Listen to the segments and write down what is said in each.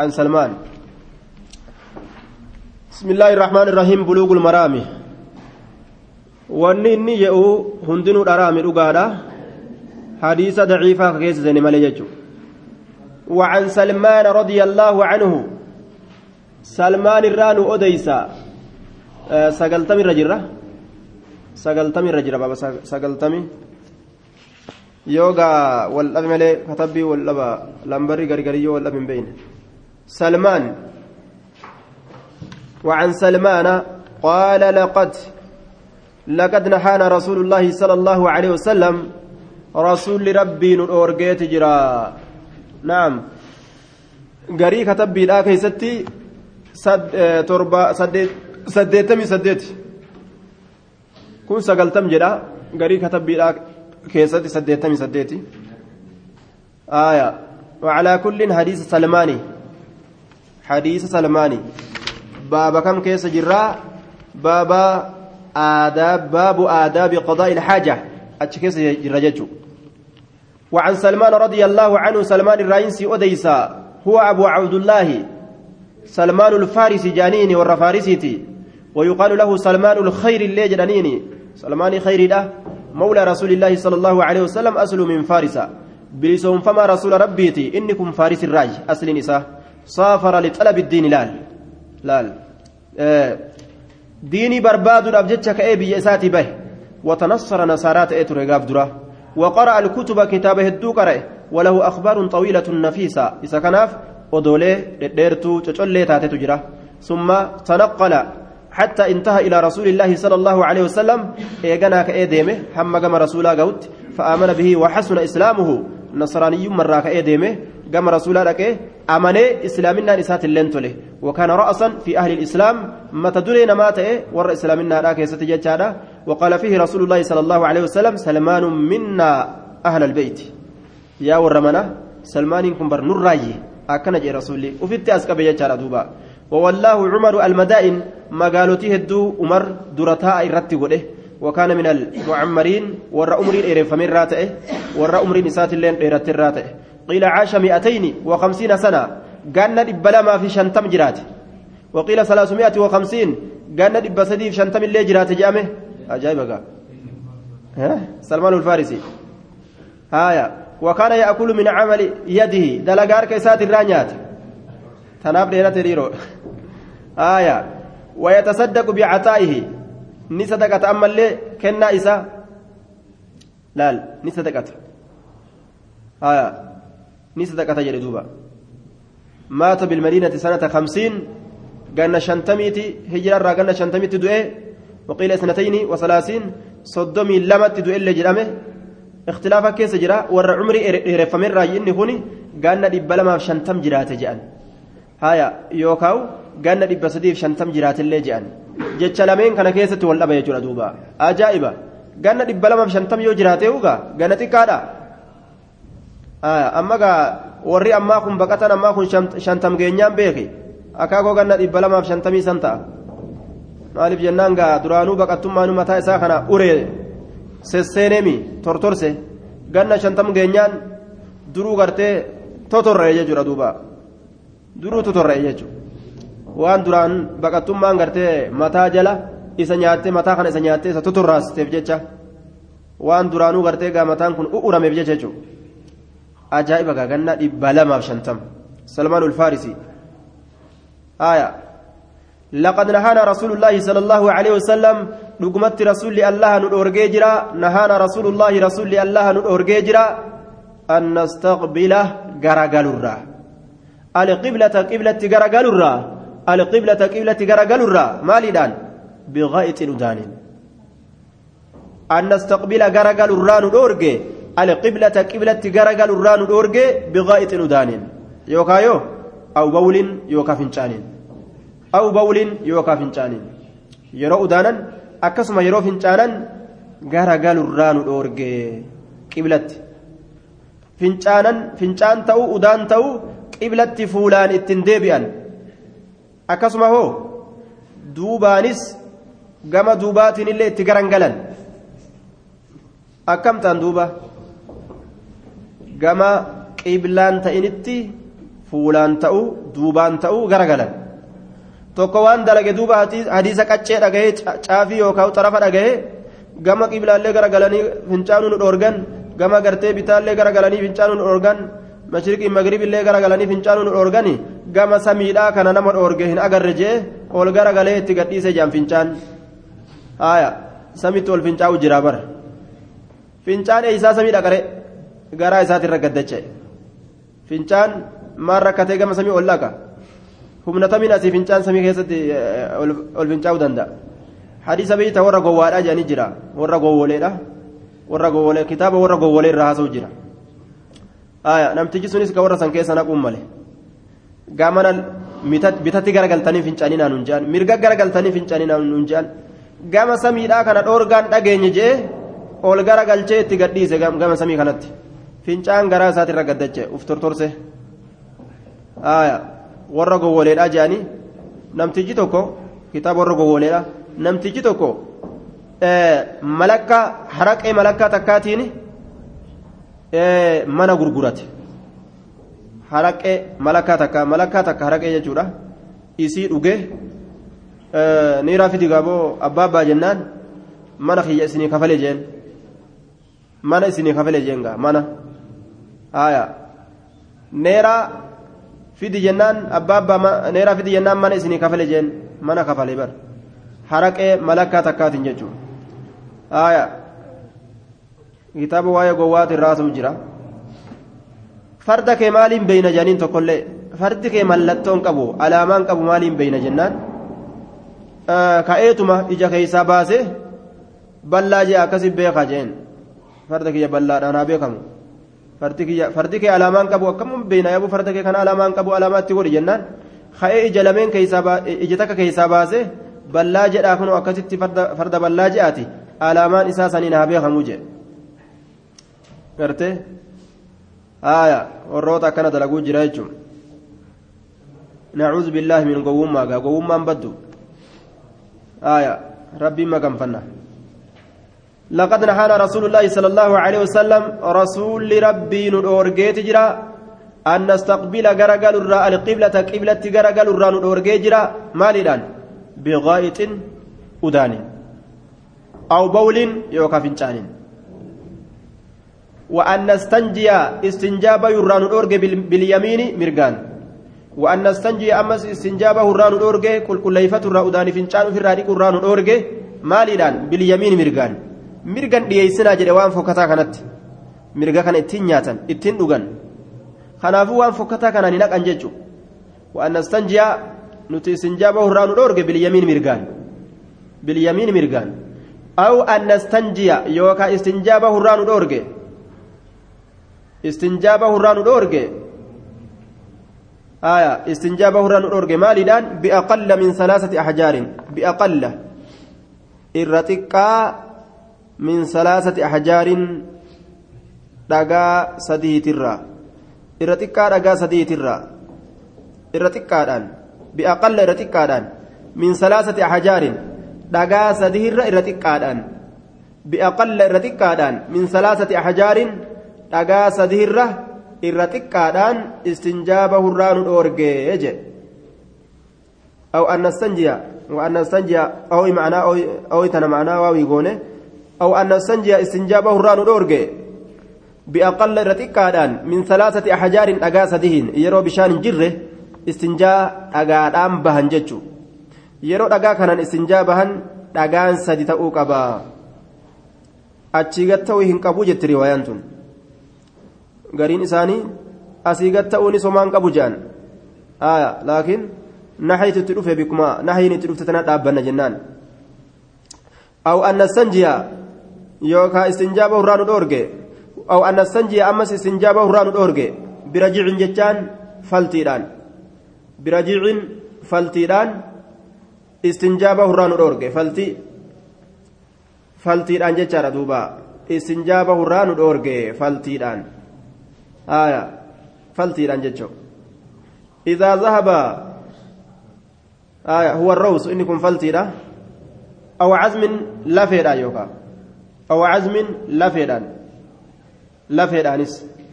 وعن سلمان. بسم الله الرحمن الرحيم بلوغ المرام. wanni inni jedhu hundinuu dharaami dhugaadha hadiisa daciifaa keessa seenе malee jechuudha وعن سلمان رضي الله عنه. سلمان الران أديسا. سقلتمي الرجرة سقلتمي الرجرة بابا سقلتمي. يوغا والأب ملي كتبي والأب لمبري غرغريو والأب من بين سلمان. وعن سلمان قال لقد لقد نهانا رسول الله صلى الله عليه وسلم رسول ربي نورجيت جرا. نعم. غري كتبي لا كيستي سد تربا سديت سديتمي سديت. كن سقلتم جرا غري كتبي لا كيستي سديتمي سديتي. آية. وعلى كل حديث سلماني. حديث سلماني. بابا كم كيس جرا؟ بابا آداب باب آداب قضاء الحاجة. أتشكيس جرجتشو وعن سلمان رضي الله عنه سلمان الرئيسي أديسا هو أبو عبد الله. سلمان الفارسي جانيني والرفارسيتي. ويقال له سلمان الخير اللي جانيني سلمان خير له مولى رسول الله صلى الله عليه وسلم أصل من فارس بلسهم فما رسول ربيتي. إنكم فارس الراج. أصل نساء. سافر لطلب الدين لال. آه diinii barbaaduudhaaf jecha ka'ee biyya isaati bahe watanassara nasaaraa ta'ee ture gaaf وقرأ الكتب كتاب هدو وله أخبار طويلة نفيسة. إذا كناف أدولي ديرتو تشولي تاتي تجرى ثم تنقل. حتى انتهى إلى رسول الله صلى الله عليه وسلم. إيغانا كأيديمه هم قام رسولا قوت فآمن به وحسن إسلامه. نصراني مرة كأيديمه قام رسولا لك أمني إسلامنا نسات اللينتله وكان رأسا في أهل الإسلام متى دلنا مات ور إسلامنا لا كيست جتشادا وقال فيه رسول الله صلى الله عليه وسلم سلمان منا أهل البيت يا ورمنا سلمان كمبر نراي أكن جي رسولي وفي أسكب جتشادا دوبا ووالله عمر المدائن مقالوتي هدو عمر درتاء الرتي وكان من المعمرين ور أمرين إيرفمين راتئه ور أمرين إسات اللين إيرت الراتئه قيل عاش مئتين وخمسين سنة قالنا إبلا في شنتم جرات. وقيل ثلاثمائة وخمسين قالنا إبا سدي في شنتم اللي جرات جامه أجايب ها؟ سلمان الفارسي. هايا. وكان يأكل من عمل يده دلقار كيسات الرانيات. تناب ديرة ريرو آية ويتصدق بعطائه نصدقة أما اللي كنا إسا؟ لا نصدقة آية نصدقة جري دوبا. مات بالمدينة سنة خمسين قلنا شنتميتي هجرة قلنا شنتميتي دوئي وقيل اثنتين وثلاثين صدمي لمت دوئي اللي جرامه. اختلافا كيس جرا ور عمري رفمين راي إني هوني قلنا دب لما شنتم جرات جأن. هايا يوكاو قلنا دب سديف شنتم جرات اللي جأن. jecha lameen kana keessatti wal dhaba jechuudha duuba ajaa'iba ganna dhibba lamaaf shantam yoo jiraate ugaa ganna xiqqaadha amma gaa warri ammaa kun baqatan ammaa kun shantam geenyaan beeke akaakoo ganna dhibba lamaaf shantamii san ta'a maaliif jennaan gaa duraanuu baqattummaanuu mataa isaa kana uree sesseenemi tortorse ganna shantam geenyaan duruu gartee totorree jechuudha duuba duruu totorree jechuudha waan duraan baqattummaan gartee mataa jala isa nyaattee mataa kana isa nyaattee isa totorraasteef jecha waan duraanuu gartee gaa mataan kun u'urameef jecha jechuudha. Ajaa'iba gaagannaa dhibba lamaaf shantam. Salmaan ulfaarisi آية لقد نهانا رسول الله صلى الله عليه وسلم نقمت رسول الله نورجي جرا نهانا رسول الله رسول الله نورجي جرا أن نستقبله غرغلورا القبلة قبلة غرغلورا القبلة قبلة غرغلورا مالدان بغائط ندان أن نستقبل غرغلورا alqiblata qiblatti garagalu irraa nu dhoorge biqaa'ixiin udaaniin yookaa yoo aw bawliin yookaa fincaaniin aw bawliin yookaa fincaaniin yeroo udaanan akkasuma yeroo fincaanan garagalu irraa nu dhoorge qiblatti. Fincaanan fincaan ta'u udaan ta'u qiblatti fuulaan ittiin deebi'an. Akkasuma hoo duubaanis gama duubaatiin illee itti garan galan akkam duuba. Gama qiblaan ta'initti fuulaan ta'uu duubaan ta'uu garagalan tokko waan dalage duuba hadiisa qaccee dhagahee caafii yookaan xarafa dhagahee gama qiblaallee garagalanii fincaanuu nu dhoorgan gama gartee bitaallee garagalanii fincaanuu nu dhoorgan mashriqii magribillee garagalanii fincaanuu nu dhoorgani gama samiidhaa kana nama dhoorge hin agarre jee ol garagalee itti gadhiise jaan fincaan haaya samitti ol fincaa'u jira bara fincaan eeysaa samii dhaqare garaa isaatirra gaddache fincaan maan rakkatee gama samii ol dhaqa humna tamiin asii fincaan samii keessatti ol fincaa'uu danda'a hadiisa beeyta warra gowwaadhaa jedhanii jira warra gowwoleedha warra gowwolee kitaaba warra gowwolee irraa haasa'u jira namtichi sunis ka warra san keessa naquun male gaamana bitatti garagaltanii fincaanii naan hunjaan mirga garagaltanii fincaanii naan hunjaan gama samiidhaa kana dhoorgaan dhageenye jee ol garagalchee itti gadhiise gama samii kanatti fincaan garaa isaatirra gaddache uf tortorse warra gowwoleedha jedhanii namtichi tokko kitaaba warra gowwoleedha namtichi tokko malakkaa haraqee malakkaa takkaatiin mana gurgurate haraqee malakkaa takka malakkaa takka haraqee jechuudha isii dhuge ni raafiti gaaboo abbaa abbaa jennaan mana kiyya isinii kafale jeen mana isinii kafale jeen mana neeraa fidi jennaan abbaa abbaa neeraa fidi jennaan mana isinii kafale jeen mana kafale bara haraqee malakkaa takkaatiin jechuudha kitaaba waa'ee gowwaatu irraa haasa'u jira farda kee maaliin beeyna janiin tokkollee fardi kee mallattoon qabu alaamaan qabu maaliin beeyna jennaan ka'eetuma ija keeysaa baase ballaa jee akkasi beekaa jeen farda kiyya ballaadhaan haa beekamu kee alaamaan qabu akkamuun beeyna yaabuu farda kee kana alaamaan qabu alaamaatti godhi jennaan ka'ee ija lameen ija takka keeysaa baase ballaa jedhaa kunoo akkasitti farda ballaa jedhaati alaamaan isaa saniin haa beekamu jee gartee haaya warroota akkana dalaguu jira jechuun nacuudhu billaahi min gowwummaa gaa gowwummaan baddu haaya rabbiin maganfanna لقد نهانا رسول الله صلى الله عليه وسلم رسول ربي نورجيت جرا أن نستقبل غرقل الراء القبلة قبلة غرقل الراء نورجيت جرا مالدان بغائط أدان أو بول يوكا فنجان وأن نستنجي استنجاب يران الأورج باليمين مرقان وأن نستنجي أمس استنجاب يران الأورج كل كليفة الرأودان فنجان في الراديك الران الأورج مالدان باليمين مرقان مرقان ديسنا جدوان فكتا كانت مرقا كان اتين نياتا اتين دوغان خنافو وان فكتا كان نناك أنججو وأن نستنجي nuti istinjaaba irraa nu dhoorge biliyamiin mirgaan biliyamiin mirgaan aw an nastanjiya yookaan istinjaaba irraa nu dhoorge istinjaaba irraa nu dhoorge aya istinjaaba irraa nu dhoorge maaliidhaan biaqalla min salaasati ahjaarin biaqalla irra min salaasati ahjaarin dhagaa sadiitirraa irra xiqqaa dhagaa sadiitirraa irra xiqqaadhaan بأقل رتقادان من ثلاثة أحجار دغا سدير رتقادان بأقل رتقادان من ثلاثة أحجار دغا سدير رتقادان استنجابه الران أورجيج أو أن نستنجي وأن نستنجي أو معنى أو أو تنا معنى واو يقونه أو أن نستنجي استنجابه الران أورجي بأقل رتقادان من ثلاثة أحجار دغا سديهن يرو بشان جره dhagaadhaan bahan jechuun yeroo dhagaa kanaan istinjaa bahan dhagaan sadi ta'uu qaba achii gad ta'uu hin qabu jetti riwaayaan tun gariin isaanii asii gad ta'uun somaan qabu jedhan laakiin nahayitu itti dhufe bikuma nahayiin itti dhufte tana yookaan istinjaa bahurraa nu dhoorge aw anna sanjiya ammas istinjaa bahurraa nu dhoorge bira jicin jechaan faltiidhaan. birajiicin faltiidhaan istinjaaba hurraa nu dhoorge faltii faltiidhaan jechaadha duuba istinjaaba hurraa nu dhoorge faltiidhaan haya faltiidhaan jechoo idaa zahaba haya huwa arrawsu inni kun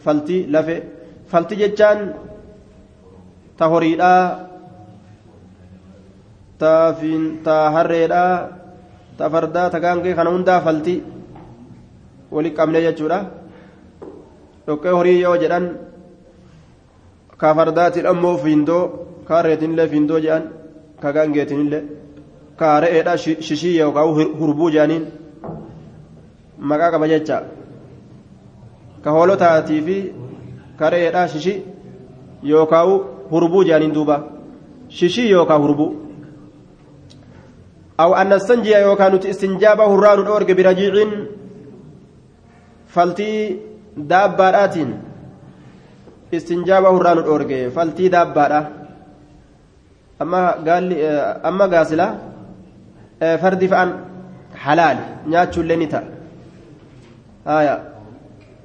faltii lafe faltii jechaan ta horiidhaa ta harreedhaa ta fardaa ta gaangee kana hundaa falti wali qabne jechuudha dhoqqee horii yoo jedhan ka fardaatiin ammoo fiindoo ka harreetinillee fiindoo jedhan ka gaangeetinillee ka re'eedha shishii yookaan hurbuu jedhaniin maqaa qaba jecha. Ka hoolotaatii fi kareedha shishi yookaan hurbuu jaaniin duuba. Shishii yookaan hurbuu. Aw annastanjiya yookaan nuti istinjaaba hurraanu dhoorge birajiiciin faltii daabbaadhaatiin istinjaaba hurraanu dhoorge faltii daabbaadha. Amma eh, gaasila eh, fardi faan halaali nyaachuu illee ni ta'a.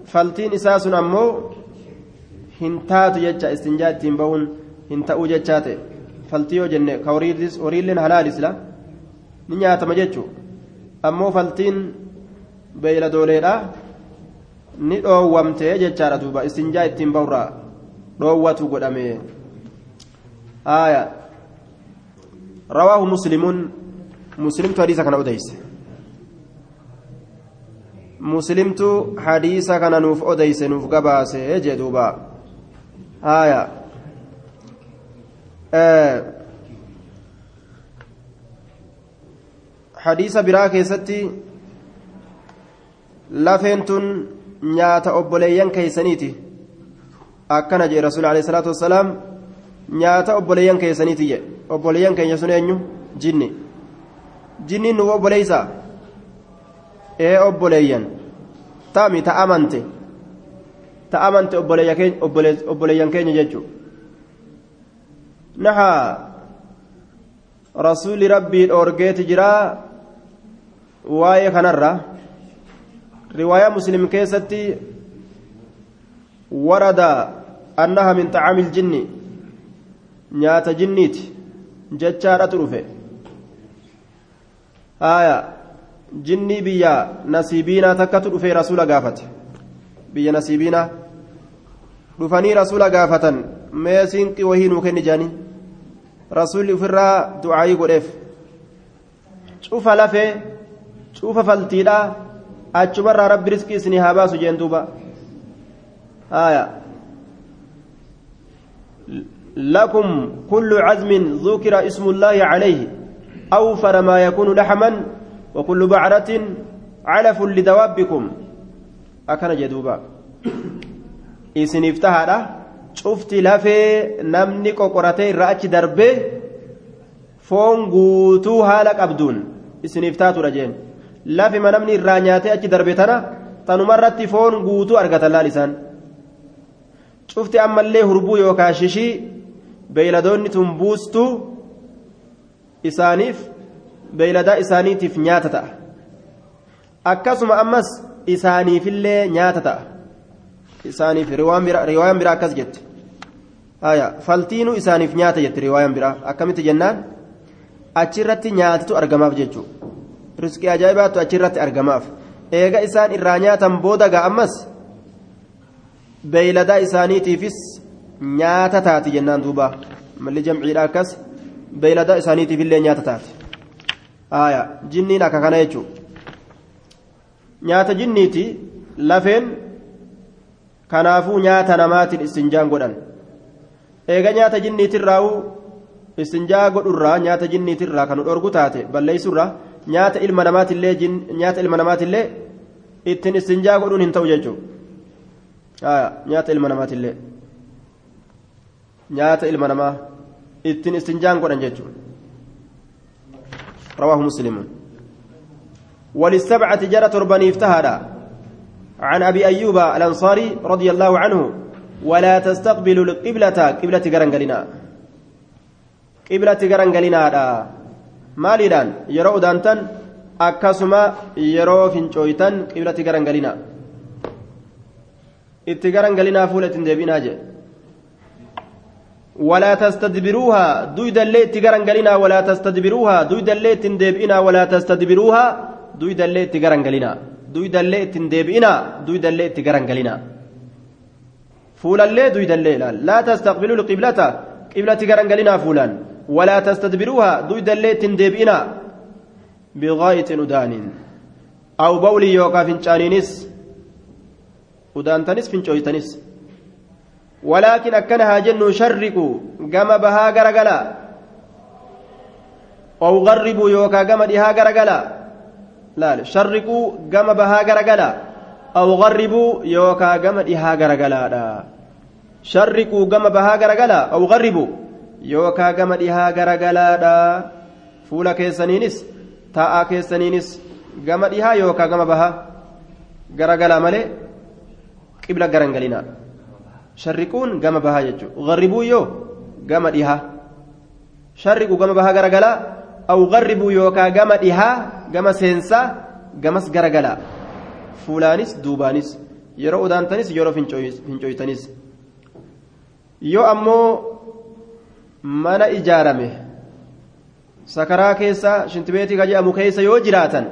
faltiin isaa sun ammoo hin taatu jecha istinjaa ittiin bahuun hin ta'uu jechaa ta'e. Faltii yoo jenne ka horiilleen halaalis ni nyaatama jechuu? Ammoo faltiin beeyla beeyladooleedha ni dhoowwamte jechaadha duuba istinjaa ittiin ba'urraa dhoowwatu godhame aya. Rawaahu muslimun. Muslimtu hadiisa kana odeyse muslimtu hadiisa kana nuuf odeyse nuuf gabaase jee duuba. Haya eh. hadiisa biraa keessatti lafeen tun nyaata obboleeyyan keeysaniiti akkana jee rasuul alayhi salaatu wassalaam nyaata obboleeyyan keeysaniiti je obboleeyyan keenya sun eenyu? Jinni. Jinniin nuuf obboleeysaa? Ee obboleeyyan taami ta amante ta amante obboleeyyan keenya jechuu nahaa rasuuli rabbii dhoorgeeti jiraa waa'ee kanarra riwaayaa muslim keessatti warada annaha min xacaami iljinni nyaata jinniiti jechaadhatu dhufe haya jinnii biyya nasiibiinaa takkatu dhufee rasuula gaafate biyya nasiibiinaa dhufanii rasuula gaafatan mee siinqi wahii nuu kenni jaanii rasuulli ofirraa du'aayii godheef cufa lafee cufa faltiidha achumarraa rabbi riskii isinii haa baasu jeen duuba haya لكم كل عزم ذكر اسم الله عليه أوفر ما يكون لحما وكل بعرة علف لدوابكم. أكن جدوبا. إسن افتهر شفت لفي نمني قرتي رأتي دربي. فون قوتو هالك أبدون. إسن افتاتو رجين. لفي ما نمني الرانياتي أتي دربي تنا تنمرت فون قوتو أرقت الله لسان. شفت أما اللي هربو يوكا ششي beeyladoonni tun buustu isaaniif beeyladaa isaaniitiif nyaata ta'a akkasuma ammas isaaniifillee nyaata ta'a isaaniif riwaayaan biraa akkas jette faltiinuu isaaniif nyaata jette riwaayaan biraa akkamitti jennaan achirratti nyaatatu argamaaf jechuudha riskii ajaa'ibaatu achirratti argamaaf eega isaan irraa nyaatan booda ga'a ammas beeyladaa isaaniitiifis nyaata taati jennaan duuba malli jamciidha akkas beeyladaa isaaniitiif illee nyaata taati haaya jinniin akka kana jechuun. Nyaata jinniiti lafeen kanaafuu nyaata namaatiin istinjaan godhan. Eega nyaata jinniitirraa'u istinjaa godhurraa nyaata jinniitirraa kan dhorgu taate balleessurraa nyaata ilma namaatillee nyaata ilma namaatillee ittiin istinjaa godhuun hin ta'u jechuudha nyaata ilma namaatillee. nyaata ilma namaa ittiin istinjaan godhan jechuudha rawaahu muslimuun وللسبعة جرى تربني افتهدا عن أبي أيوب الأنصاري رضي الله عنه ولا تستقبلوا القبلة قبلة جرنجلنا قبلة جرنجلنا مالدان يرو دانتن أكسما يرو فينشويتن قبلة جرنجلنا اتجرنجلنا فولة ديبنا جي ولا تستدبروها. دويد الليل تجرنجلنا ولا تستدبروها. دويد الليل تندبئنا ولا تستدبروها. دويد الليل تجرنجلنا دويد الليل تندبئنا. دويد الليل تجرنجلنا فول الليل دويد الليل. لا تستقبلوا القبلة. qiblatti garangalinaa fuulaan walaa tastadbiruuhaa duydallee ittiin deebi'inaa biqaa'itin udaaniin aw bawlii yookaa fincaaniinis udaantanis walaakin akkana haa jennu sharriqu gama bahaa garagalaa ow garribuu yookaa gama dhihaa garagalaa laal sharriquu gama bahaa garagalaa ow garribuu yookaa gama dhihaa garagalaadha sharriquu gama bahaa garagalaa ow garribuu yookaa gama dhihaa garagalaadha fuula keessaniinis taa'aa keessaniinis gama dhihaa yookaa gama bahaa garagalaa malee qibla garangalinaa sharriquun gama bahaa jechuudha. Garribuu yoo gama dhihaa sharriquu gama bahaa garagalaa? Aw garribuu yookaa gama dhihaa gama seensaa gamas garagalaa? Fuulaanis duubaanis yeroo udaantanis yeroo fincooytanis yoo ammoo mana ijaarame sakaraa keessa shintibeetii ka jedhamu keessa yoo jiraatan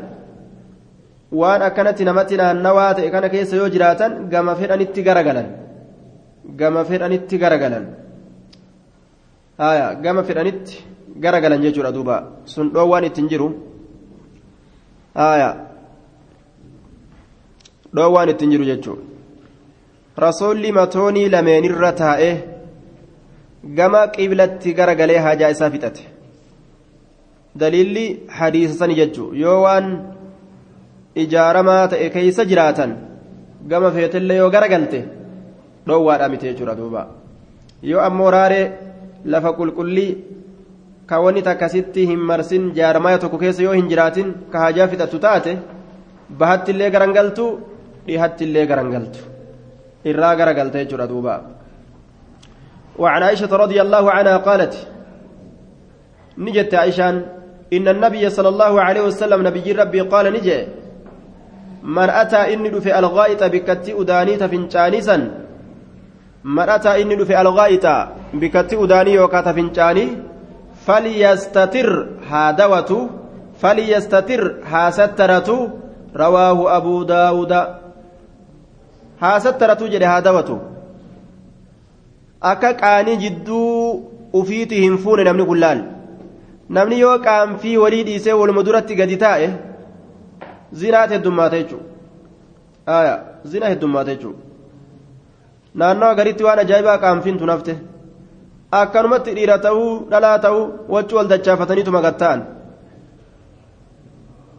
waan akkanatti namatti naannawaa ta'e kana keessa yoo jiraatan gama fedhanitti garagalan. Gama fedhanitti garagalan. Gama fedhanitti garagalan jechuudha duuba. Sun dhoowwaan ittiin jiru. Dhoowwaan ittiin jiru jechuudha rasuulli matoonii lameenirra taa'ee gama qiblatti garagalee haajaa isaa fixate. Daliilli hadiisa sani jechuudha yoo waan ijaaramaa ta'e keeysa jiraatan gama feetellee yoo garagalte. Dhoowwaadha miti jechuudha duuba yoo ammoo raaree lafa qulqullii ka wanni takkasitti hin marsin jaarmaya tokko keessa yoo hin jiraatin ka hajaa fixattu taate bahattillee garangaltu dhihattillee garangaltu irraa garagalta jechuudha duuba وعن عائشة رضي الله عنها قالت نجت عائشة إن النبي صلى الله عليه وسلم نبي ربي قال نجي من أتى إني في الغائط بكتي أدانيت فنشانيسا mar'ataa inni dhufe algaa'ixa bikkatti udaanii yookaan tafincaanii falyastatir haa dawatu falyastatir haa sattaratu rawaahu abuu daawuda. Haa sattaratu jedhe haa dawatu. Akka qaanii jidduu ufiitii hin fuune namni kun namni yoo qaanfii walii dhiisee waluma duratti gadi taa'e zinaat heddummaata jechuudha zina heddummaata jechuudha. Naannawa garitti waan ajaa'ibaa qaanfiintu nafte akkanumatti dhiira ta'uu dhalaa ta'uu wachuu wal dachaafataniituma gatta'an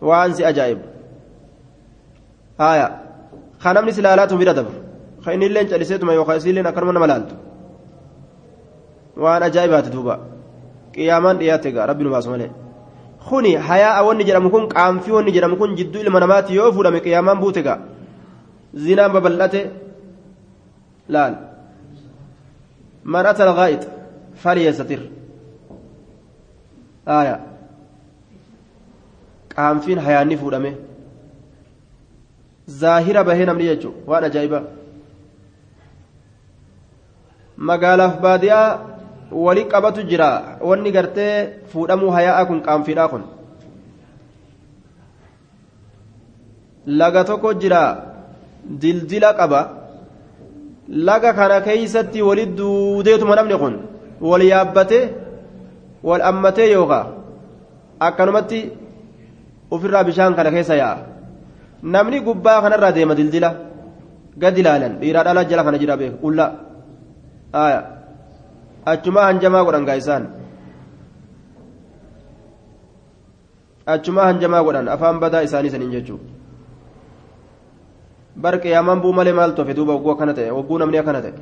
waan si ajaa'ibu haaya ka namni si laalaatu bira dabru ka inni illee calliseetuma yookaan isiillee akkanuma nama laaltu waan ajaa'ibaati duuba qiyaamaan dhiyaatte gaa rabbi nu baasu malee kuni hayaa wanni jedhamu kun qaanfii wanni jedhamu kun jidduu ilma namaatti yoo fuudhame qiyaamaan buute gaa zinaan babal'ate laal man ata algaa'id falyastatir aya. Qaanfiin hayaanni fuudhame zaahira bahee namni jechu. Waan ajaa'iba magaalaaf baadiyaa wali qabatu jira. Wanni gartee fuudhamuu hayaa'a kun qaanfiidhaa kun. Laga tokko jira. Dildila qaba laga kana keeysatti walit duudeetuma namni kun wal yaabbate wal ammatee yookaa akkanumatti ofirraa bishaan kana keessa yaa'a namni gubbaa kanarraa deema dildila gad ilaalan dhiiraa dhalaa jala kana jira beeku aya achumaa hanjamaa godhan gaa isaan achumaa hanjamaa godhan afaan badaa isaanii saniin jechuudha bar qiyaamaan buu malee maal tofe duuba wagguu akkana ta'e wagguu namni akkana ta'e.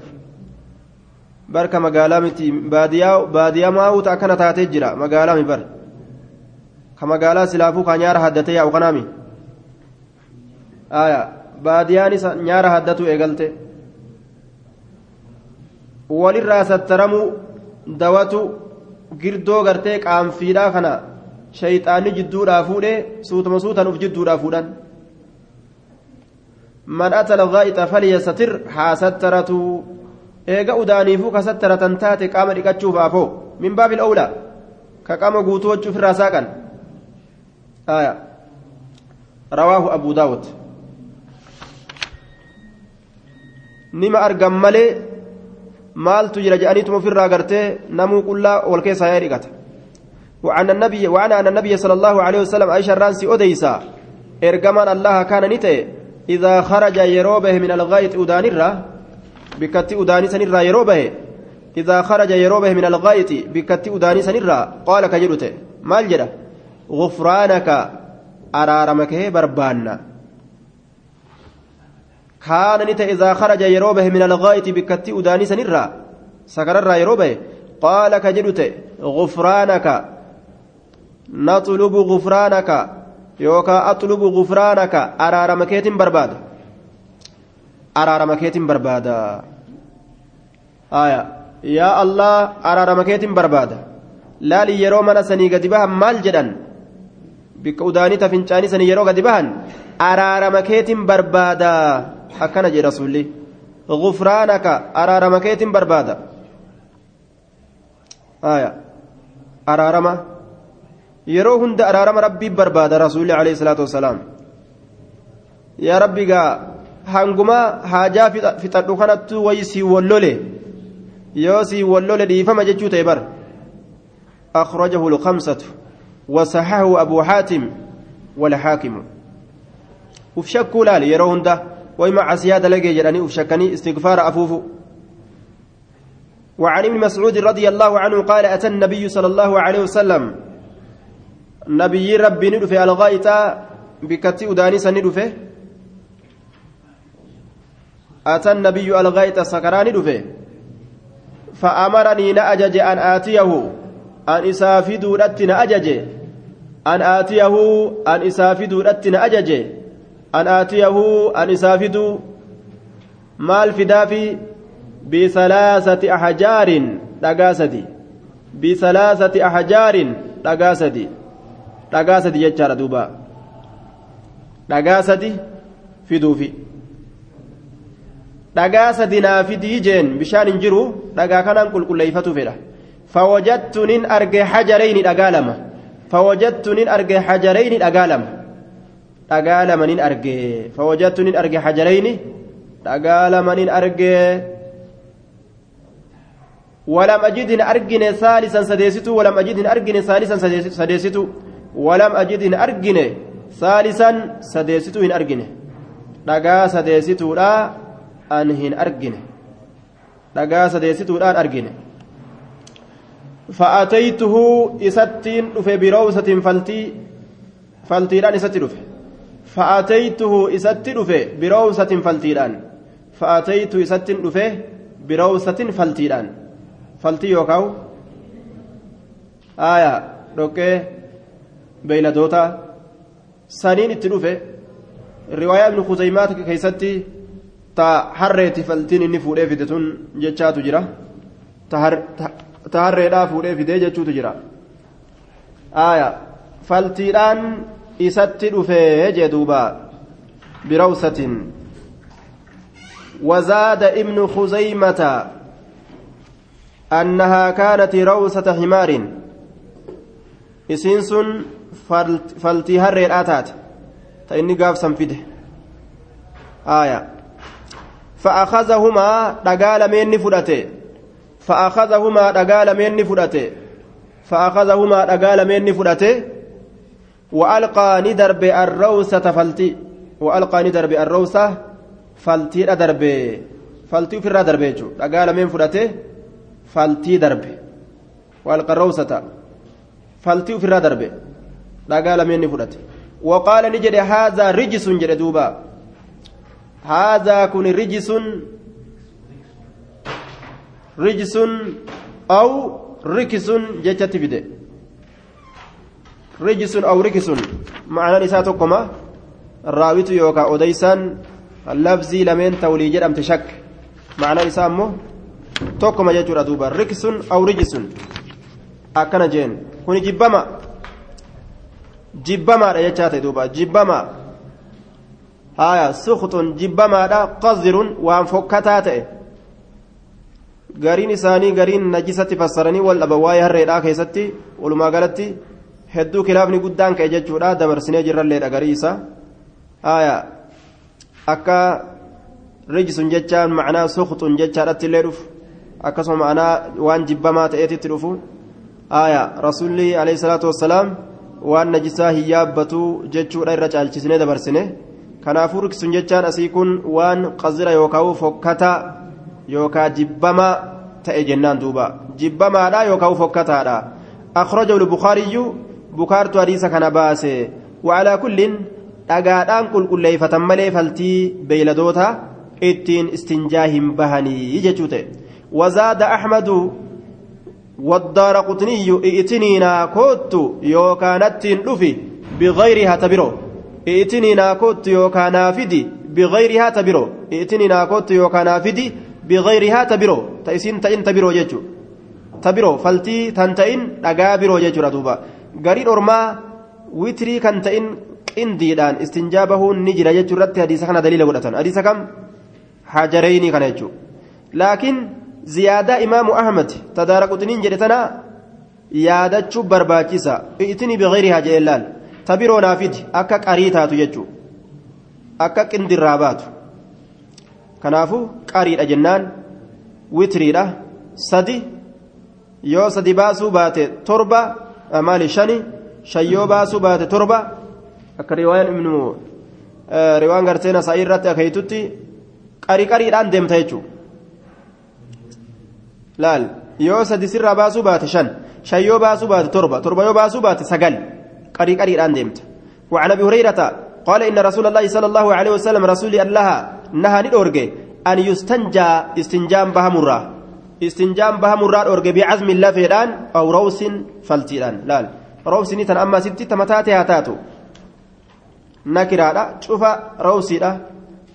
Barka magaalaa miti baadiyaa baadiyaa maa'uuta akkana taatee jira? Magaalaa mi bar. Ka magaalaa silaafuu ka nyaara haddatee yaa'u kanaami aya baadiyaan isa nyaara haddatu eegalte. Walirraa sattaramuu dawatu girdoo gartee qaanfiidhaa kana shayxaanni jidduudhaa fuudhee suutuma suutan uf jidduudhaa fuudhan من أتى الغائط فليستر حاسترته إيجا أدانيفو كسترة تاتي قام ركتشوف أفو من باب الأولى كقام قوتو في الراساكن آية رواه أبو داود نما maaltu jira jedhaniituma ofirraa gartee namuu qullaa wal keessaa yaa dhiqata وعن النبي وعن أن النبي صلى الله عليه وسلم عائشة الرانسي أديسا إرجمان الله كان نتي إذا خرج يروبه من الغاية أدانرة بكتي أداني سنرة يروبه. إذا خرج يروبه من الغاية بكتي أداني سنرة قال كجلته مال جرى غفرانك أرارمك بربانا كان نت إذا خرج يروبه من الغاية بكتي أداني سنرة سكر يروبه. قال كجلته غفرانك نطلب غفرانك. يوكا أطلب غفرانك أرارمكيت برباد أرارمكيت برباد آية يا الله أرارمكيت برباد لا لي يرو من سني قد بها مال جدا بك أداني تفنشاني سني يرو قد بها أرارمكيت برباد أكنا جي رسولي غفرانك أرارمكيت برباد آية أرارمه yeroo hunda araarama rabbii barbaada rasuulli alayhi salaatu wasalaam yaa rabbi gaa hanguma haajaa fixadhu kanattu wayi sii wallole yoo sii wallole dhiifama jechuu ta'e bar أخرجه الخمسة وصححه أبو حاتم والحاكم وفشكوا لا يرون ده وما عسياد لقي جراني وفشكني استغفار أفوفو وعن ابن مسعود رضي الله عنه قال أتى النبي صلى الله عليه وسلم dhufe ata nabiyyu algaa'ita sakaraa ni dhufe fa'amaranii na ajaje an aatiyahu an isaa fiduudhatti na ajaje an aatiyahu an isaa fiduudhatti na ajaje an aatiyahu an isaa fiduu maal fidaafi bisalaasati ahjaarin dhagaa sadi bisalaasati ahjaarin dhagaa sadi dhagaa sadi jechaadha duuba dhagaa sadi fiduufi dhagaa sadi naa fidii jeen bishaan hin jiru dhagaa kanaan qulqulleeyfatu fedha fawajattu nin arge hajarayni dhagaa lama fawajattu nin arge hajarayni dhagaa lama dhagaa lama nin arge fawajattu nin arge hajarayni dhagaa lama nin arge ولم أجدهن أرجن ثالثا سديستو ولم أجدهن أرجن ثالثا سديستو ولم أجدهن أرجن ثالثا سديستو هن أرجن dhagaa sadeessituudha an hin argine dhagaa sadeessituudhaan argine fa'ataytuhu isattiin dhufe biroowsatiin faltii faltiidhaan isatti dhufe fa'ataytuhu isatti dhufe biroowsatiin faltiidhaan fa'ataytu isattiin dhufe biroowsatiin faltiidhaan faltii yookaan aayaa dhoqqee beeyladoota saniin itti dhufe riwaayaa ibnu kuzaymaat keessatti ta harreeti faltiin inni fuudhee fide tun jechaatu jira ta harreedhaa fuudhee fidee jechuutu jira aayaa faltiidhaan isatti dhufee jee duuba birawsatin وزاد ابن خزيمة أنها كانت روسة حمار إسنس فلتي هري الآتات تإني قاف سنفده آية. فأخذهما دقال مني فدته فأخذهما دقال مني فدته فأخذهما دقال مني فدته وألقى ندرب الروسة فلتي وألقى ندرب الروسة فلتي درب فلتي في الردرب دقال من فدته فلتي درب وألقى الروسة فلتي في الردرب دقال مني فدته وقال نجد هذا رجس جد دوبا هذا كن رجس رجس أو ركس جتت بده رجس أو ركس معنى نساتكما الراويت يوكا أوديسان اللفظي لمن تولي جدم تشك معنى نسامه توكما جتورا دوبا ركس أو رجس أكنا جين كن جبما jibbamaadha jechaa ta'e duuba jibbamaa haya suktun jibbamaadha qazirun waan fokkataa ta'e gariin isaanii gariin najisatti fassaranii wal dhaban waa'ee harreedhaa keessatti walumaa galatti hedduu kilaafni guddaan ka'e jechuudha dabarsinee jirralleedha garii isaa haya akka rijsun jechaan macnaa suktun jechaadhatti illee dhufu akkasuma ma'anaa waan jibbamaa ta'eetitti dhufu aya rasuulli alayhi salaatu wassalaam waan najisaa hin yaabbatu jechuudha irra caalchisnee dabarsine kanaafuu riksun jechaan asii kun waan qazira yookaan fokkata yookaan jibbamaa ta'e jennaan duuba jibbamaadha yookaan fokkataadha akhrajahu al-bukhaariyyu bukaartu hadiisa kana baase wa'alaa kulliin dhagaadhaan qulqulleeffatan malee faltii beeyladoota ittiin istinjaa hin bahanii jechuu wazaada ahmadu والدار قطني إئتنينا كوت يوكانتين دفي بغيرها تبرو. إئتنينا كوت يوكانا فدي بغيرها تبرو. إئتنينا كوت يوكانا فدي بغيرها تبرو. تأسين تئن تبرو جيجو. تبرو. فلتي تنتئن دغا برو جيجو ردوبا غري اورما ويتري كان تئن qindiidhaan istinjaa bahuun ni jira jechuu irratti hadiisa kana daliila godhatan hadiisa kam hajareyni kana jechuu laakiin ziyaadaa imaamu ahmad tadaara quxiniin jedhe tana yaadachuu barbaachisa i'tinii biqilrihaa jedhee laal tabiroo naafidi akka qarii taatu jechuu akka qindirraa baatu kanaafuu qariidha jennaan witiriidha sadi yoo sadi baasuu baate torba maali shani shan yoo baasuu baate torba akka riwaayaan ibnu riwaan gartee nasaa'ii irratti akeeytutti qarii qariidhaan deemta jechuudha. Laal yoo sadi sirraa baasuu baate shan shan yoo baasuu baate torba torba yoo baasuu baate sagal qarii qariidhaan deemta. وعن ابي هريره قال ان رسول الله صلى الله عليه وسلم رسول الله نهى ندورجي ان يستنجى استنجام بهمرة استنجام بهمرة اورجي بعزم الله فيدان أو روس فلتيدان لا روس نيتن اما ستي تمتاتي هاتاتو نكرادا شوف روسيدا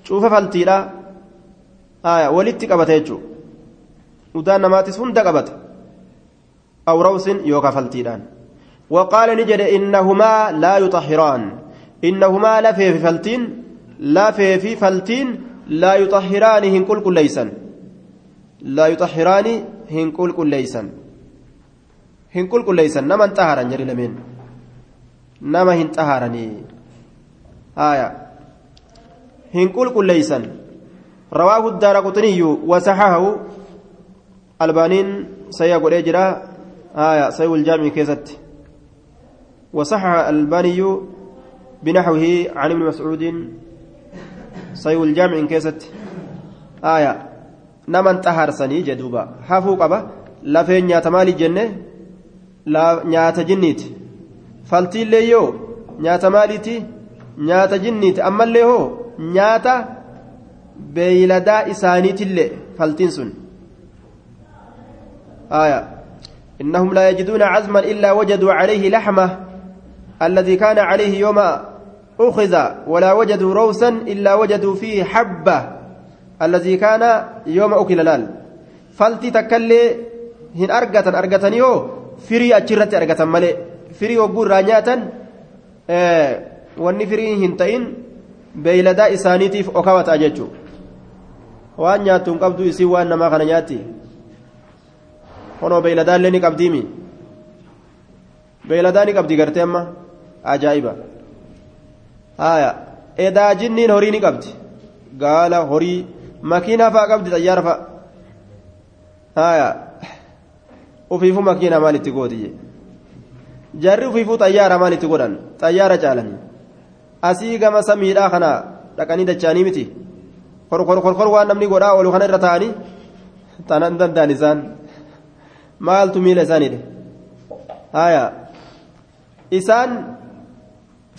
شوف فلتيدا آية ولدت قبتيجو udaan namaatis hunda qabata aw rawsin yookaan faltiidhaan وقال نجد إنهما لا يطهران. إنهما لا في فلتين لا في في فلتين لا يطهران هن كل كل ليسن. لا يطهران هن كل كل ليسن. هن كل كل ليسن. نما انتهرا جري لمن؟ نما هن البانين سيقول اجرا آية سيو الجامع كيست وصحح الباني بنحوه عن ابن مسعود سيو الجامع كيست آية نمن طهر سني جدوبا حفو قبا لفين نيات مالي جنة لا نيات جنيت فالتي اللي يو نيات ماليتي نيات جنيت أما اللي هو نيات بيلدا إسانيت اللي فالتين سن آية. إنهم لا يجدون عزما إلا وجدوا عليه لحمة الذي كان عليه يوم أخذ ولا وجدوا روسا إلا وجدوا فيه حبة الذي كان يوم أكل لال فلتي تكلي هن أرقة أرقتني هو فري أجرت أرقة ملي. فري وقول رانياتا آه واني هنتين بيلدا إسانيتيف أكوات أججو nyaattuun qabdu isii waan namaa kana nyaatti honoo beeyladaallee ni qabdiimi beeyladaa ni qabdi gartee amma ajaa'iba haya edaa jinniin horii ni qabdi gaala horii makiinaa fa'a qabdi xayyaara fa'a haya ufiifuu makiinaa maalitti gooti je jarri ufiifuu xayyaara maalitti godhan xayyaara caalanii asii gama samiidhaa kana dhaqanii dachaanii miti korkor waan namni godhaa oolu kana irra taa'anii tanan danda'an isaan maaltu miila isaaniidha haya isaan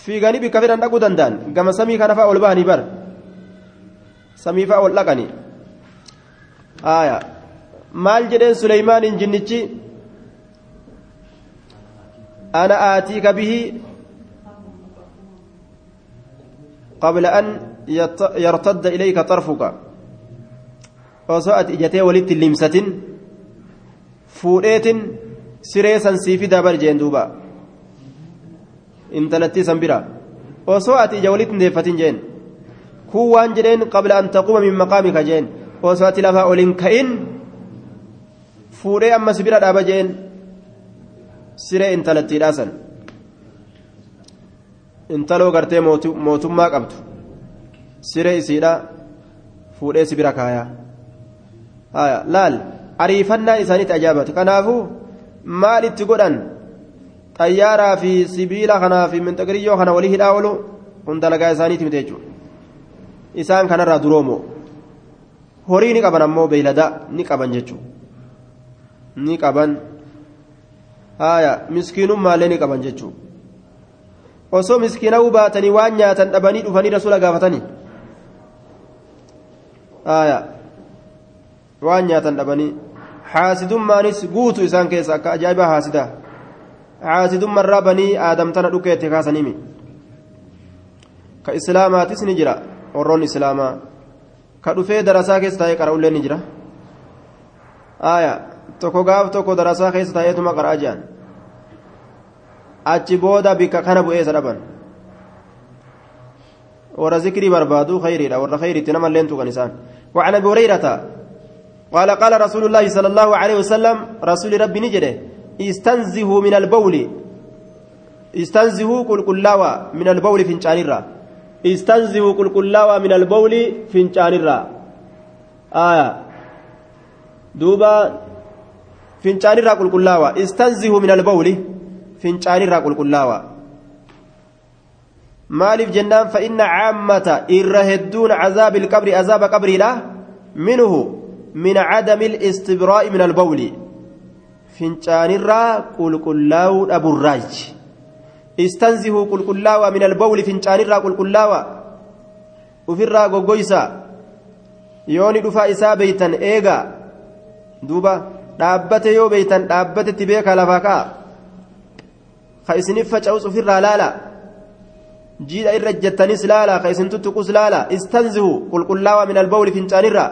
fiiganii bikka fedhan dhaquu danda'an gama samii kana fa'a ol bahanii bar samii fa'a ol dhaqanii haya maal jedheen suleymaaniin jinnichi ana aatiika bihi قبل أن يرتد إليك طرفك وسأت إجتي ولدت اللمسة fuudheetin siree san sii fidaa bar jeen duuba intalattii san bira osoo ati ija walitti ndeeffatin jeen kun waan jedheen qabla an taquuma min maqaamika jeen osoo ati lafaa olin ka'in fuudhee amma si bira dhaaba jeen siree intalattiidhaa san intaloo gartee mootummaa qabdu siree isiidha fuudhee si bira kaayaa laal ariifannaa isaaniitti ajaa'ibatu kanaafuu maal itti godhan xayyaaraa fi sibiila kanaa fi minxaqiriyyoo kana walii hidhaa oolu kun dalagaa isaaniiti miti jechuudha isaan kanarraa duroomoo horii ni qaban ammoo beeyladaa ni qaban jechuudha ni qaban haaya miskiinummaallee ni qaban jechuudha osoo miskiinawuu baatanii waan nyaatan dhabanii dhufanii rasuula gaafatanii haaya waan nyaatan dhabanii haasidummaanis guutu isaan keessa akka ajaa'ibaa haasidaa haasidummarraa banii aadamtana dhukeetti kaasaniimi ka islaamaatis ni jira warroon islaamaa ka dhufee darasaa keessa taa'ee qara'ullee ni jira aya tokko gaaf tokko darasaa keessa taa'eetuma qara'aa jedhan achi booda bikka kana bu'eessa dhaban warra zikrii barbaadu khayriidha warra khayriitti namalleen tuqan isaan وعن ابي هريره قال قال رسول الله صلى الله عليه وسلم رسول ربي نجده استنزهوا من البول. استنزهوا قل قلاوة من البول فنشان الرا استنزهوا قل قلاوة من البول فنشان الرا آية. دوبا فنشان الرا قل قلاوة استنزهوا من البول فنشان الرا قل قلاوة maaliif jennaan fa'inna caammata irra hedduun cazaabi ilqabri azaaba qabriidha minhu min cadami listibraa'i min albawli fincaanirraa qulqullaa'uu dhaburraaji istanzihuu qulqullaawa min albawli fincaanirraa qulqullaawa ufirraa goggoysa yooni dhufaa isaa beeytan eega duuba dhaabbate yoo beeytan dhaabbatetti beeka lafaa ka'a ka isinif faca'us ufirraa laala jiidha irra jettanis laala ka isin tuttuqus laala istanzihu qulqullaawa min albawli fincaanirra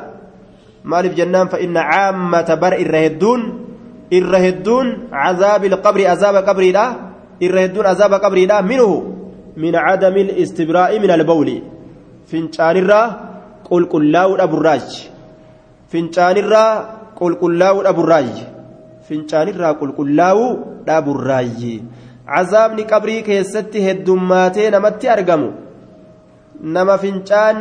maaliif jennaan fa inna caammata bar irra hedduun irra hedduun cazaabi ilqabri azaaba qabriidha irra hedduun azaaba qabriidha minhu min cadami listibraa'i min albawli fincaanirraa qulqullaa'uu dhaburraaji fincaanirraa qulqullaa'uu dhaburraaji fincaanirraa qulqullaa'uu dhaburraaji cazaabni qabrii keessatti heddummaatee namatti argamu nama fincaan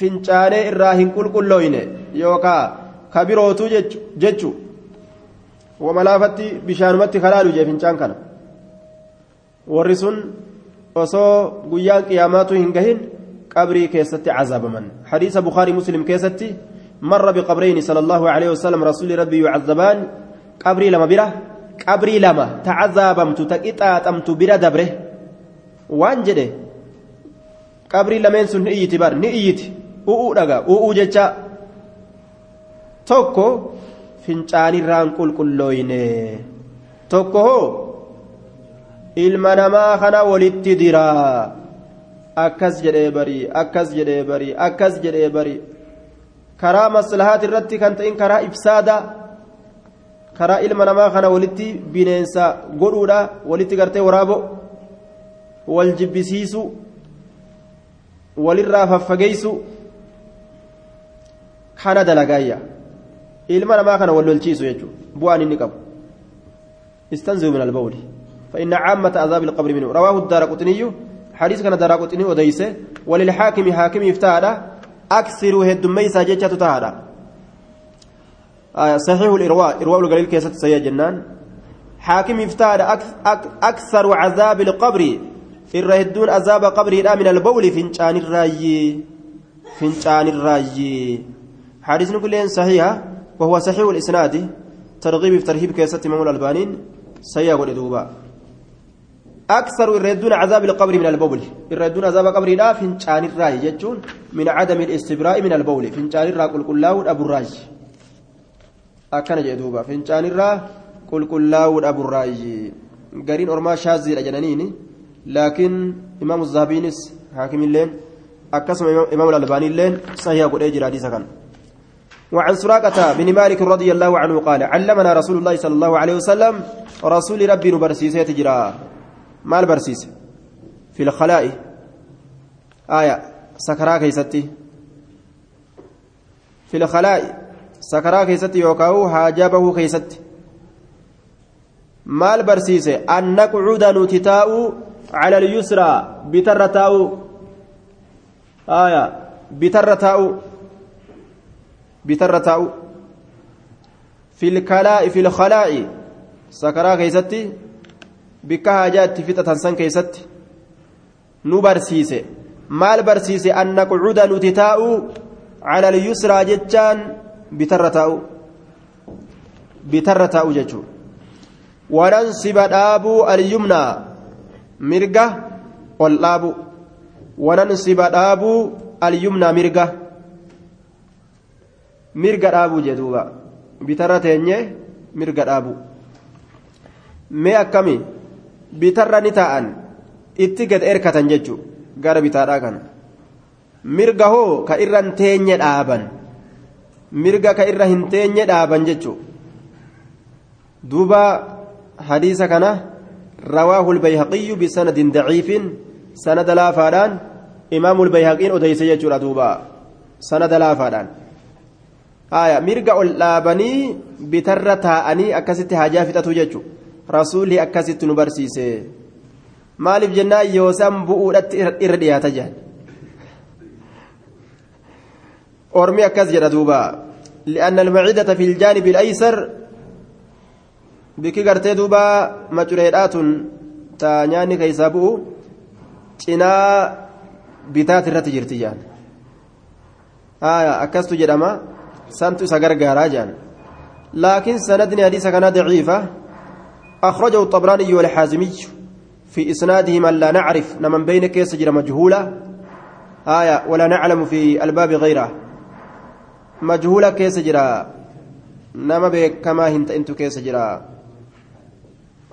fincaanee irraa hin qulqullooyne yookaa ka birootu jechu wamalaafatti bishaanumatti kalaalu jee fincaan kana warri sun osoo guyyaan qiyaamaatu hin gahin qabrii keessatti cazaabaman hadiisa bukaarii muslim keessatti marra biqabrayni sala allahu aleyhi wasalam rasuuli rabbii yucazabaan qabrii lama bira qabrii lama tacazaabamtu ta qixaaxamtu bira dabre waan jedhe qabrii lameen sun ni iyyiti bar ni iyyiti u'uu dhaga u'uu jecha tokko fincaanirraan qulqullooyne tokko hoo ilma namaa kana walitti diraa akkas jedhee barii akkas jedhee barii akkas jedhee barii karaa maslahaat irratti kan ta'in karaa ibsaada karaa ilma namaa kana walitti bineensa godhuudha walitti gartee waraabo wal jibbisiisu walirraa faffageeysu kana dalagaayya ilma namaa kana wal lolchiisu jechuudha. Bu'aan inni qabu. Istanzihu min albawli فإن عامة عذاب القبر منه رواه الدار قطني حديث كان دار قطني وديسه وللحاكم حاكم افتادا أكثر هد ميسا جيتشة تهادا آه صحيح الإرواء إرواء القليل كيسة سيا جنان حاكم افتادا أكثر عذاب القبر الرهدون عذاب قبر من البول فنشان الراي فنشان الراي حديث كلين صحيحة وهو صحيح الإسناد ترغيب في ترهيب كيسة إمام الألبانين سيا ودوبا أكثر الردون عذاب القبر من البول. الردون عذاب قبر لا فنشان الرأي يجون من عدم الاستبراء من البول. فنشان الرأي قل كلاو أبو الراج أكن جدوبا فنشان الرأي قل كلاو أبو الراج قرين أرما شاذي لجنانيني لكن إمام الزهبينس حاكم اللين أكسم إمام الألباني اللين صحيح قل حديثا كان. وعن سراقة بن مالك رضي الله عنه قال علمنا رسول الله صلى الله عليه وسلم رسول ربي نبرسيسة تجرى ما البرسيس؟ في الخلاء. آية سكرا كيستي. في الخلاء سكرا كيستي يوكاو حاجبه كيستي. ما البرسيس؟ أن نقعد نتتاء على اليسرى بترتاء. آية بترتاء بترتاء في الكلاء في الخلاء سكرا كيستي بك حاجات فتة سن كيستي نبرسيسي maal barsiise an naqcuda nuti taa'u cala alyusraa jechaan bitarra taa'u bitarra taa'u jechuu wanansiba dhaabuu alyumnaa mirga ol dhaabu wanansiba dhaabuu alyumnaa mirga mirga dhaabuu jedhuuba bitarra teenye mirga dhaabu mee akkami bitarra ni taa'an itti gad erkatan jechuu gara bitaadhaa kana mirga hoo ka irra hin teenye dhaaban mirga ka irra hin teenye dhaaban jechuun duuba hadiisa kana rawaahu lbayhaqiyyu bisanadin daciifin sanada laafaadhaan imaamu lbayhaqiin odeyse jechuudha duuba sanada laafaadhaan mirga ol dhaabanii bitarra taa'anii akkasitti hajaa fixatu jechuudha. Rasuulli akkasitti nu barsiise. maaliif jennaan yoo san bu'uudhatti irra dhiyaata jedhan ormi akkas jedha duuba. Li'anna almacidata fi iljaanibi ilaysar bikki gartee duuba macureedhaatun taa nyaanni keeysaa bu'u cinaa bitaat irratti jirti jedhan akkastu jedhama isa gargaaraa jedhan laakiin sanadni hadiisa kanaa daciifa أخرجه الطبراني والحازمي في إسناده من لا نعرف نمن بين كيس مجهولة آية ولا نعلم في الباب غيره مجهولة كيس جرى نما كما هنت انت كيس جرى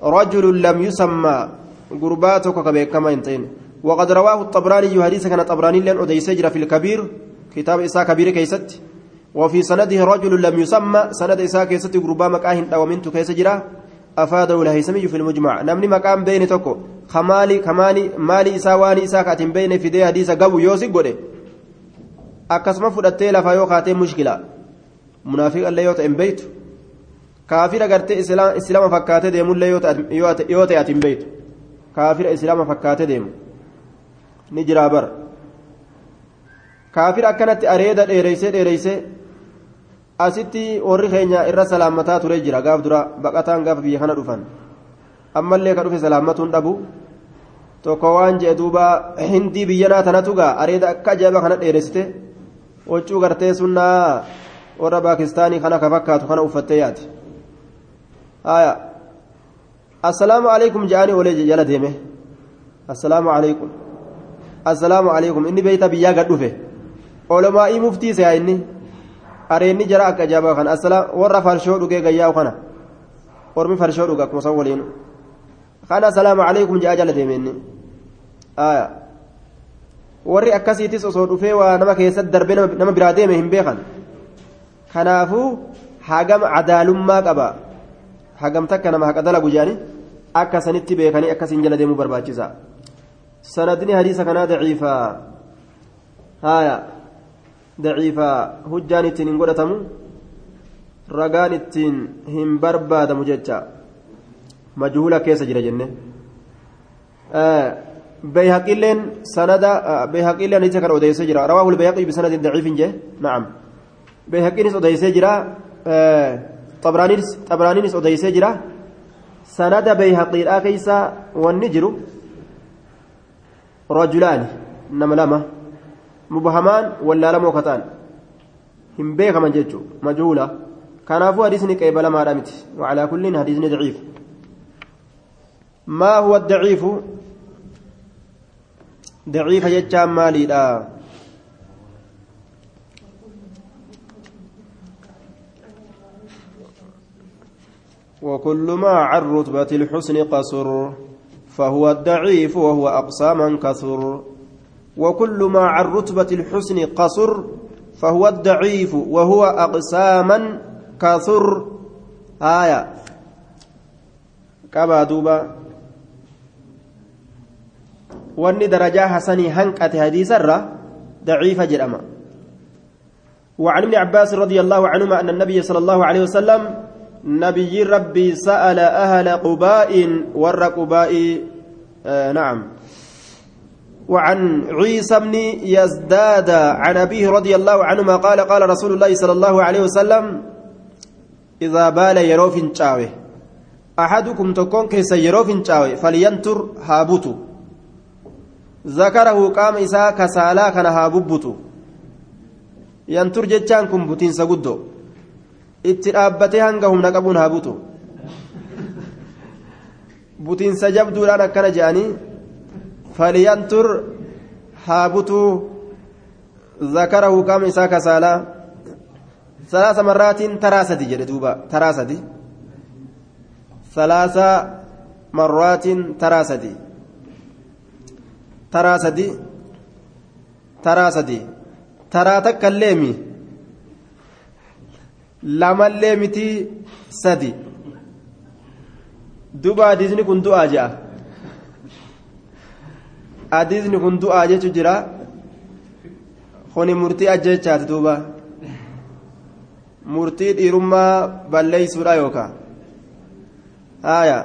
رجل لم يسمى قرباتك كما هنتين وقد رواه الطبراني حديث كان الطبراني لأن أديس جرى في الكبير كتاب إساء كبير كيست وفي سنده رجل لم يسمى سند إساء كيست قربا مكاهن ومنت كيس جرى أفاده الهيثمي في المجمع نمني مقام بين توكو خمالي كماني مالي إسا واني إسا كاتم بين في دي حديثة قبو يوسي قولي akkasuma fudhattee lafaa yoo kaatee mushkila munaafiqallee yoo ta'e hin beeytu kaafira gartee islaama fakkaatee deemullee yoo ta'e ati hin beeytu kaafira islaama fakkaatee deemu ni jiraa bara kaafira asitti warri keenya irra salaamataa ture jira. Gaaf dura baqataan gaaf biyya kana dhufan. Ammallee ka dhufe salaammatuun dhabu. Tokko waan jee duuba hindii biyyanaa tanatu gaa? Areeda akka ajaa'iba kana dheeressite waccuu gartee sunnaa warra paakistaanii kana ka fakkaatu kana uffattee yaati. Haya assalaamu alaikum jedhanii olee jala deeme. Assalaamu alaikum assalaamu alaikum inni beeyta biyyaa gad dhufe. Olomaa'ii muftiise yaa inni areenni jara akka ajaa'ibaa kana asalaam warra farshoo dhugee gayyaa'u kana ormi farshoo dhuga akkuma san waliin kana salaamu alaikum jedhaa jala deeme inni warri akkasiitis osoo dhufee waa nama keessatti darbee nama biraa deeme hin beekan kanaafuu hagam cadaalummaa qaba hagam takka nama haqa dalagu jedhani akka sanitti beekanii akkasiin jala deemuu barbaachisa sanadni hadiisa kanaa daciifaa haya daciifaa hujjaan ittiin hin godhatamu ragaan ittiin hin barbaadamu jecha majhuula keessa jira jenne. بيهقيلين سند بيهقيلين ليس كان أوديس جرا رواه البيهقي بسند ضعيف جه نعم بيهقينس أوديس جرا طبرانيس طبرانيس أوديس جرا سند بيهقي الآكيسا والنجر رجلان نما لما مبهمان ولا لم وكتان. هم بيك من ججو مجهولة. كنافو حديثني قيبل ما رمت وعلى كل حديثني ضعيف. ما هو الضعيف؟ ضعيف جتان مالي لا. وكل ما عن رتبة الحسن قصر. فهو الضعيف وهو أقصى من كثر. وكل ما عن رتبة الحسن قصر فهو الضعيف وهو أقصى من كثر. آية. كما دوبا. wanni darajaa hasanii hanqate hadiisarra daciifa jedhama وعن ابن عباس رضي الله عنهما أن النبي صلى الله عليه وسلم نبي ربي سأل أهل قباء ور قباء. آه نعم. وعن عيسى بن يزداد عن أبيه رضي الله عنهما قال قال رسول الله صلى الله عليه وسلم إذا بال يرو فنشاوي أحدكم تكون كيس يرو فنشاوي فلينتر هابوتو. ذكره قام إساء كسالا كان هابوبوتو. ينتر جتشان كن بوتين سقدو itti dhaabbatee hanga humna qabuun haa butu butiinsa jabduudhaan akkana je'anii فلينتر haa butu ذكره qaama isaa ka saalaa ثلاث مرات tarraa sadii jedhu duuba tarraa sadii ثلاث مرات تراسدي tarraa sadii tarraa sadii tarraa tokko ليمي lama الليمتي sadii دوبا ديزني كنت أجأ hadiisni kun jechu jira kuni murtii ajjechaati duuba murtii dhiirummaa balleeysuudha yookaan haaya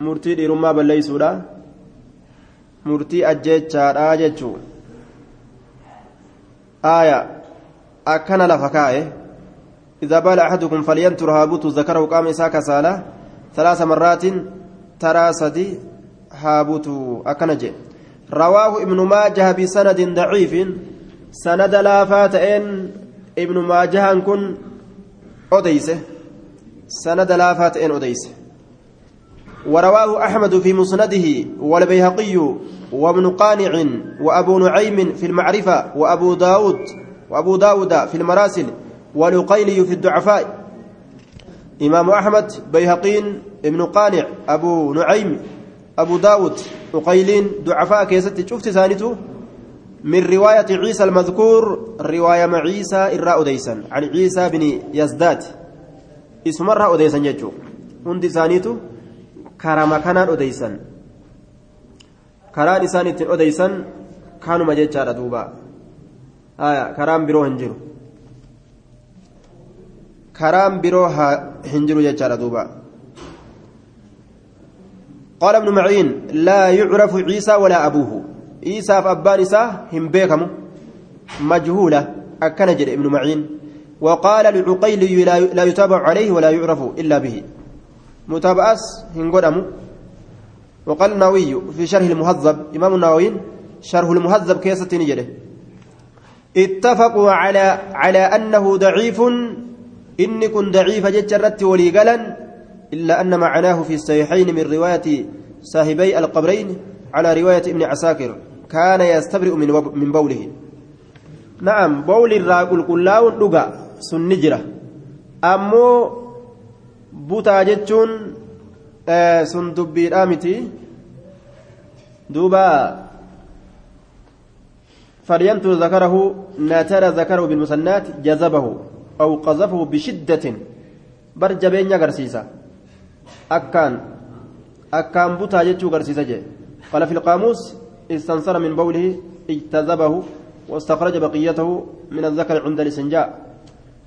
murtii dhiirummaa balleeysuudha murtii ajjechaadha jechuu haaya akkana lafa kaa'e. إذا بال أحدكم فلينتر هابوت ذكره قام إساك سالة ثلاث مرات ترى سدي هابوت أكنج رواه ابن ماجه بسند ضعيف. سند لا فاتئن ابن ماجه كن أديسه. سند لا فاتئن أديسه. ورواه أحمد في مسنده والبيهقي وابن قانع وأبو نعيم في المعرفة وأبو داود وأبو داود في المراسل والعقيلي في الضعفاء. إمام أحمد بيهقين ابن قانع أبو نعيم أبو داود عقيلين ضعفاء كيست شفت ثانيته من رواية عيسى المذكور رواية مع عيسى إراء ديسا عن عيسى بن يزداد. اسم الراء ديسا ججو هندي ثانيته كرم كان أديسا كران إسان أديسا كانوا مجيتشار دوبا. آية كرام برو هنجرو. biroo hin jiru jechaadha duuba قال ابن معين لا يعرف عيسى ولا أبوه. عيسى فأبان إساه هم بيكم مجهولة أكن جد ابن معين. وقال لعقيل لا يتابع عليه ولا يعرف إلا به. متابعس هنقدم وقال النووي في شرح المهذب إمام النووي شرح المهذب كيسة نجده اتفقوا على على أنه ضعيف. إني كن ضعيف جتشرت ولي قلا إلا أن معناه في الصحيحين من رواية صاحبي القبرين على رواية ابن عساكر كان يستبرئ من من بوله. نعم بول الراقل كلاون لقى سنجرة أمو بوتا جتشون آه سندبي رامتي. دوبا فلينتو ذكره ناتر ذكره بالمسنات جذبه أو قذفه بشدة. برجبين يغرسيسا أكان أكان بوتا يجو غرسيسا جي قال في القاموس استنصر من بوله اجتذبه واستخرج بقيته من الذكر عند الاستنجاء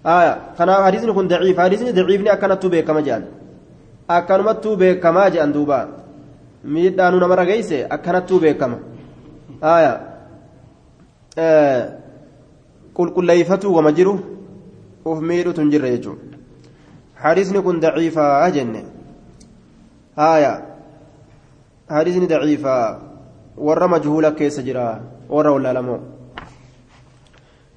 آية كان حديث كن ضعيف حديث ضعيف أكنت به كما جان أكنمت به كما جان دوبا miidhaanu namarra geeyse akkanattuu beekama. Aya qulqulleeyfatuu wama jiru uf miidhutu hin jirre jechuun hadiisni kun daciifaa jenne haaya hadiisni daciifaa warra majhuula keessa jira warra wallaalamoo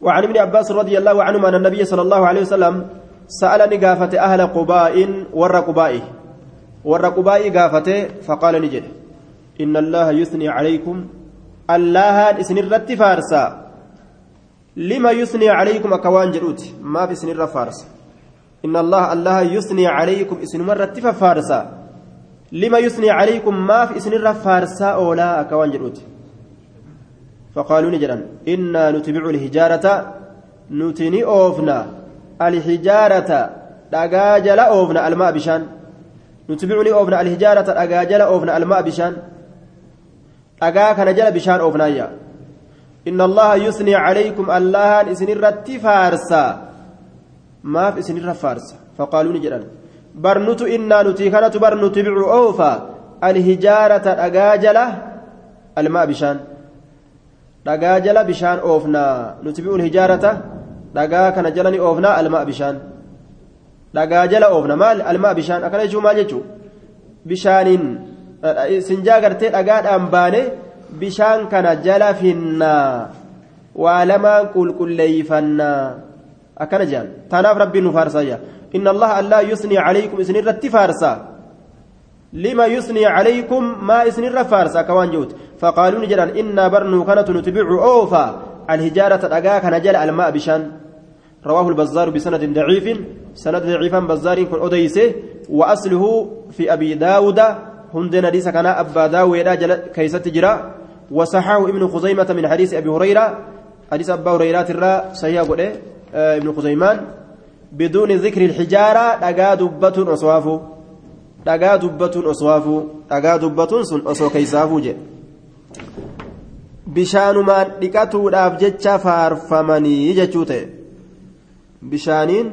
وعن ابن عباس رضي الله عنهما أن النبي صلى الله عليه وسلم سأل نقافة أهل قباء ور قبائه. ور قباء قافته فقال نجد. إن الله يثني عليكم. الله اسن الرت فارسا. لما يثني عليكم أكوان جروت ما في سن الرفارس إن الله الله يثني عليكم اسن مرة فارسا. لما يثني عليكم ما في اسن الرفارسا أولا أكوان جروت فقالوا نجرا إنا نتبع الهجارة نتني أوفنا. الحجارة دقاجل أوفنا الماء بشان. نتبعني أوفنا الهجارة دقاجل أوفنا الماء بشان. نجل بشان أوفنا يا. إن الله يثني عليكم الله إسن الرت فارسا ما في إسن فارسا فقالوا نجرا برنت إنا نتي كانت برنتبع أوفا الهجارة دقاجل الماء بشان dhagaa jala bishaan oofnaa nuti bi'uun hijaarata dhagaa kana jala ni oofnaa almaa bishaan dhagaa jala oofna maal almaa bishaan akkana jechuun maal jechuun bishaaniin sinjaa gartee dhagaadhaan baane bishaan kana jala finnaa waa lamaan qulqulleeyfannaa akkana jedhan tanaaf rabbiin nu faarsaa jira calaykum isin irratti faarsaa lima yusnii calaykum maa isin irra faarsa akka waan jehuti faqaaluu ni jedhan innaa barnuu kanatu nutbicu oofa alhijaarata dhagaa kana jala almaa bishaan رواه البزار بسند ضعيف سند ضعيفا بزار كن أديسه وأصله في أبي داود هندنا ليس كان أبا داود كيست جرا وصححه ابن خزيمة من حديث أبي هريرة حديث أبا هريرة ترى صحيح ابن خزيمان بدون ذكر الحجارة دقا دبة أصوافه دقا دبة أصوافه دقا دبة سن أصو كيسافه جي bishaanumaan dhiqatuudhaaf jecha faarfamanii jechuu ta'e bishaaniin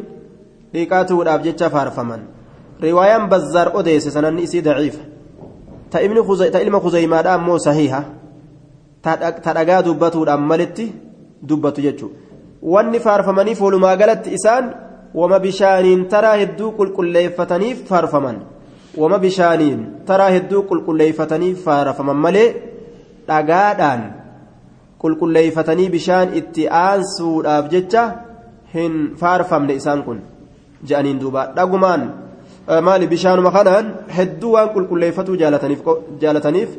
dhiqatuudhaaf jecha faarfaman riwaayaan bazzaar odeesse sananni isii daciifa ta ilma kuzeymaadha ammoo sahiha ta dhagaa dubbatuudhaan malitti dubbatu jechuudha wanni faarfamaniif walumaa galatti isaan wama bishaaniin taraa hedduu qulqulleeffataniif faarfaman wama bishaaniin taraa hedduu qulqulleeffataniif faarfaman malee dhagaadhaan qulqulleeffatanii bishaan itti aansuudhaaf jecha hin faarfamne isaan kun je'aniin duuba dhagumaan maali bishaanuma kanaan hedduu waan qulqulleeffatuu jaalataniif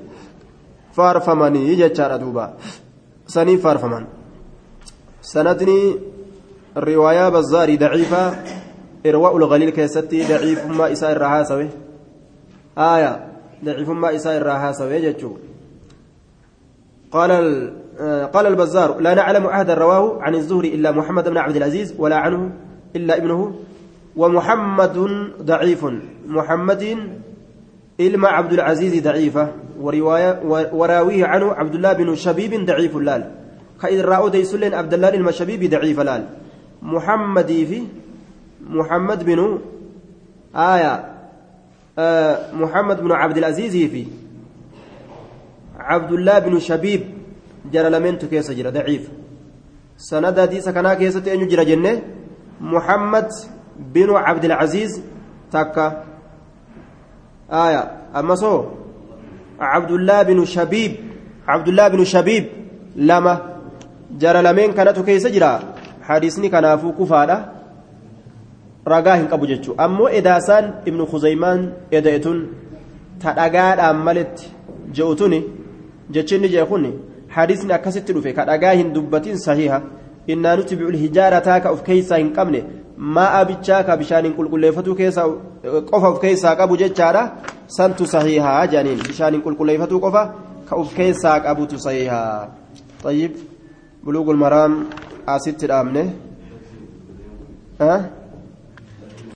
faarfamanii jechaadha duuba saniif faarfaman sanadni riwaayaa bazzaarii daciifaa irwaa ulgaliil keessatti daciifummaa isaa irraa haasawe aaya daciifummaa isaa irraa haasawe jechuu قال قال البزار لا نعلم أحدا رواه عن الزهري إلا محمد بن عبد العزيز ولا عنه إلا ابنه. ومحمد ضعيف محمد إلما عبد العزيز ضعيفة. ورواية وراويه عنه عبد الله بن شبيب ضعيف اللال. خير راو ديسلين عبد الله المشبيب ضعيف اللال. محمد في محمد بن آية محمد بن عبد العزيز في عبد الله بن شبيب جرى كيس جرى ضعيف سند حديث كان كيس تأني جرى جنة محمد بن عبد العزيز تكا آية أما سو عبد الله بن شبيب عبد الله بن شبيب لما جرى لمن كيس جرى كان فوق فادا ragaa hin qabu jechuudha ammoo edaasaan ibnu khuzaymaan eda'etun ta dhagaadhaan maletti je'utuni jechinni jee kun hadiisni akkasitti dhufe ka dhagaa hin dubbatin sahiha innaa nuti bi'ul hijaarataa ka of keeysaa hin qabne maa'a bichaa ka bishaaniin qulqulleeffatuu keessa qofa of keessaa qabu jechaadha santu sahihaa jedhaniin bishaaniin qulqulleeffatuu qofa ka of keessaa qabutu sahihaa طيب بلوغ المرام الأمنة ها